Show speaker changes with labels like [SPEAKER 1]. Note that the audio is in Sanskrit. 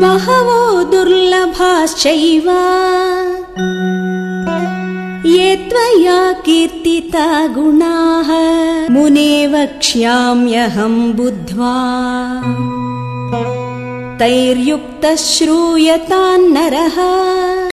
[SPEAKER 1] बहवो दुर्लभाश्चैव। ये त्वया कीर्तिता गुणाः मुने वक्ष्याम्यहम् बुद्ध्वा। तैर्युक्तः श्रूयतान्नरः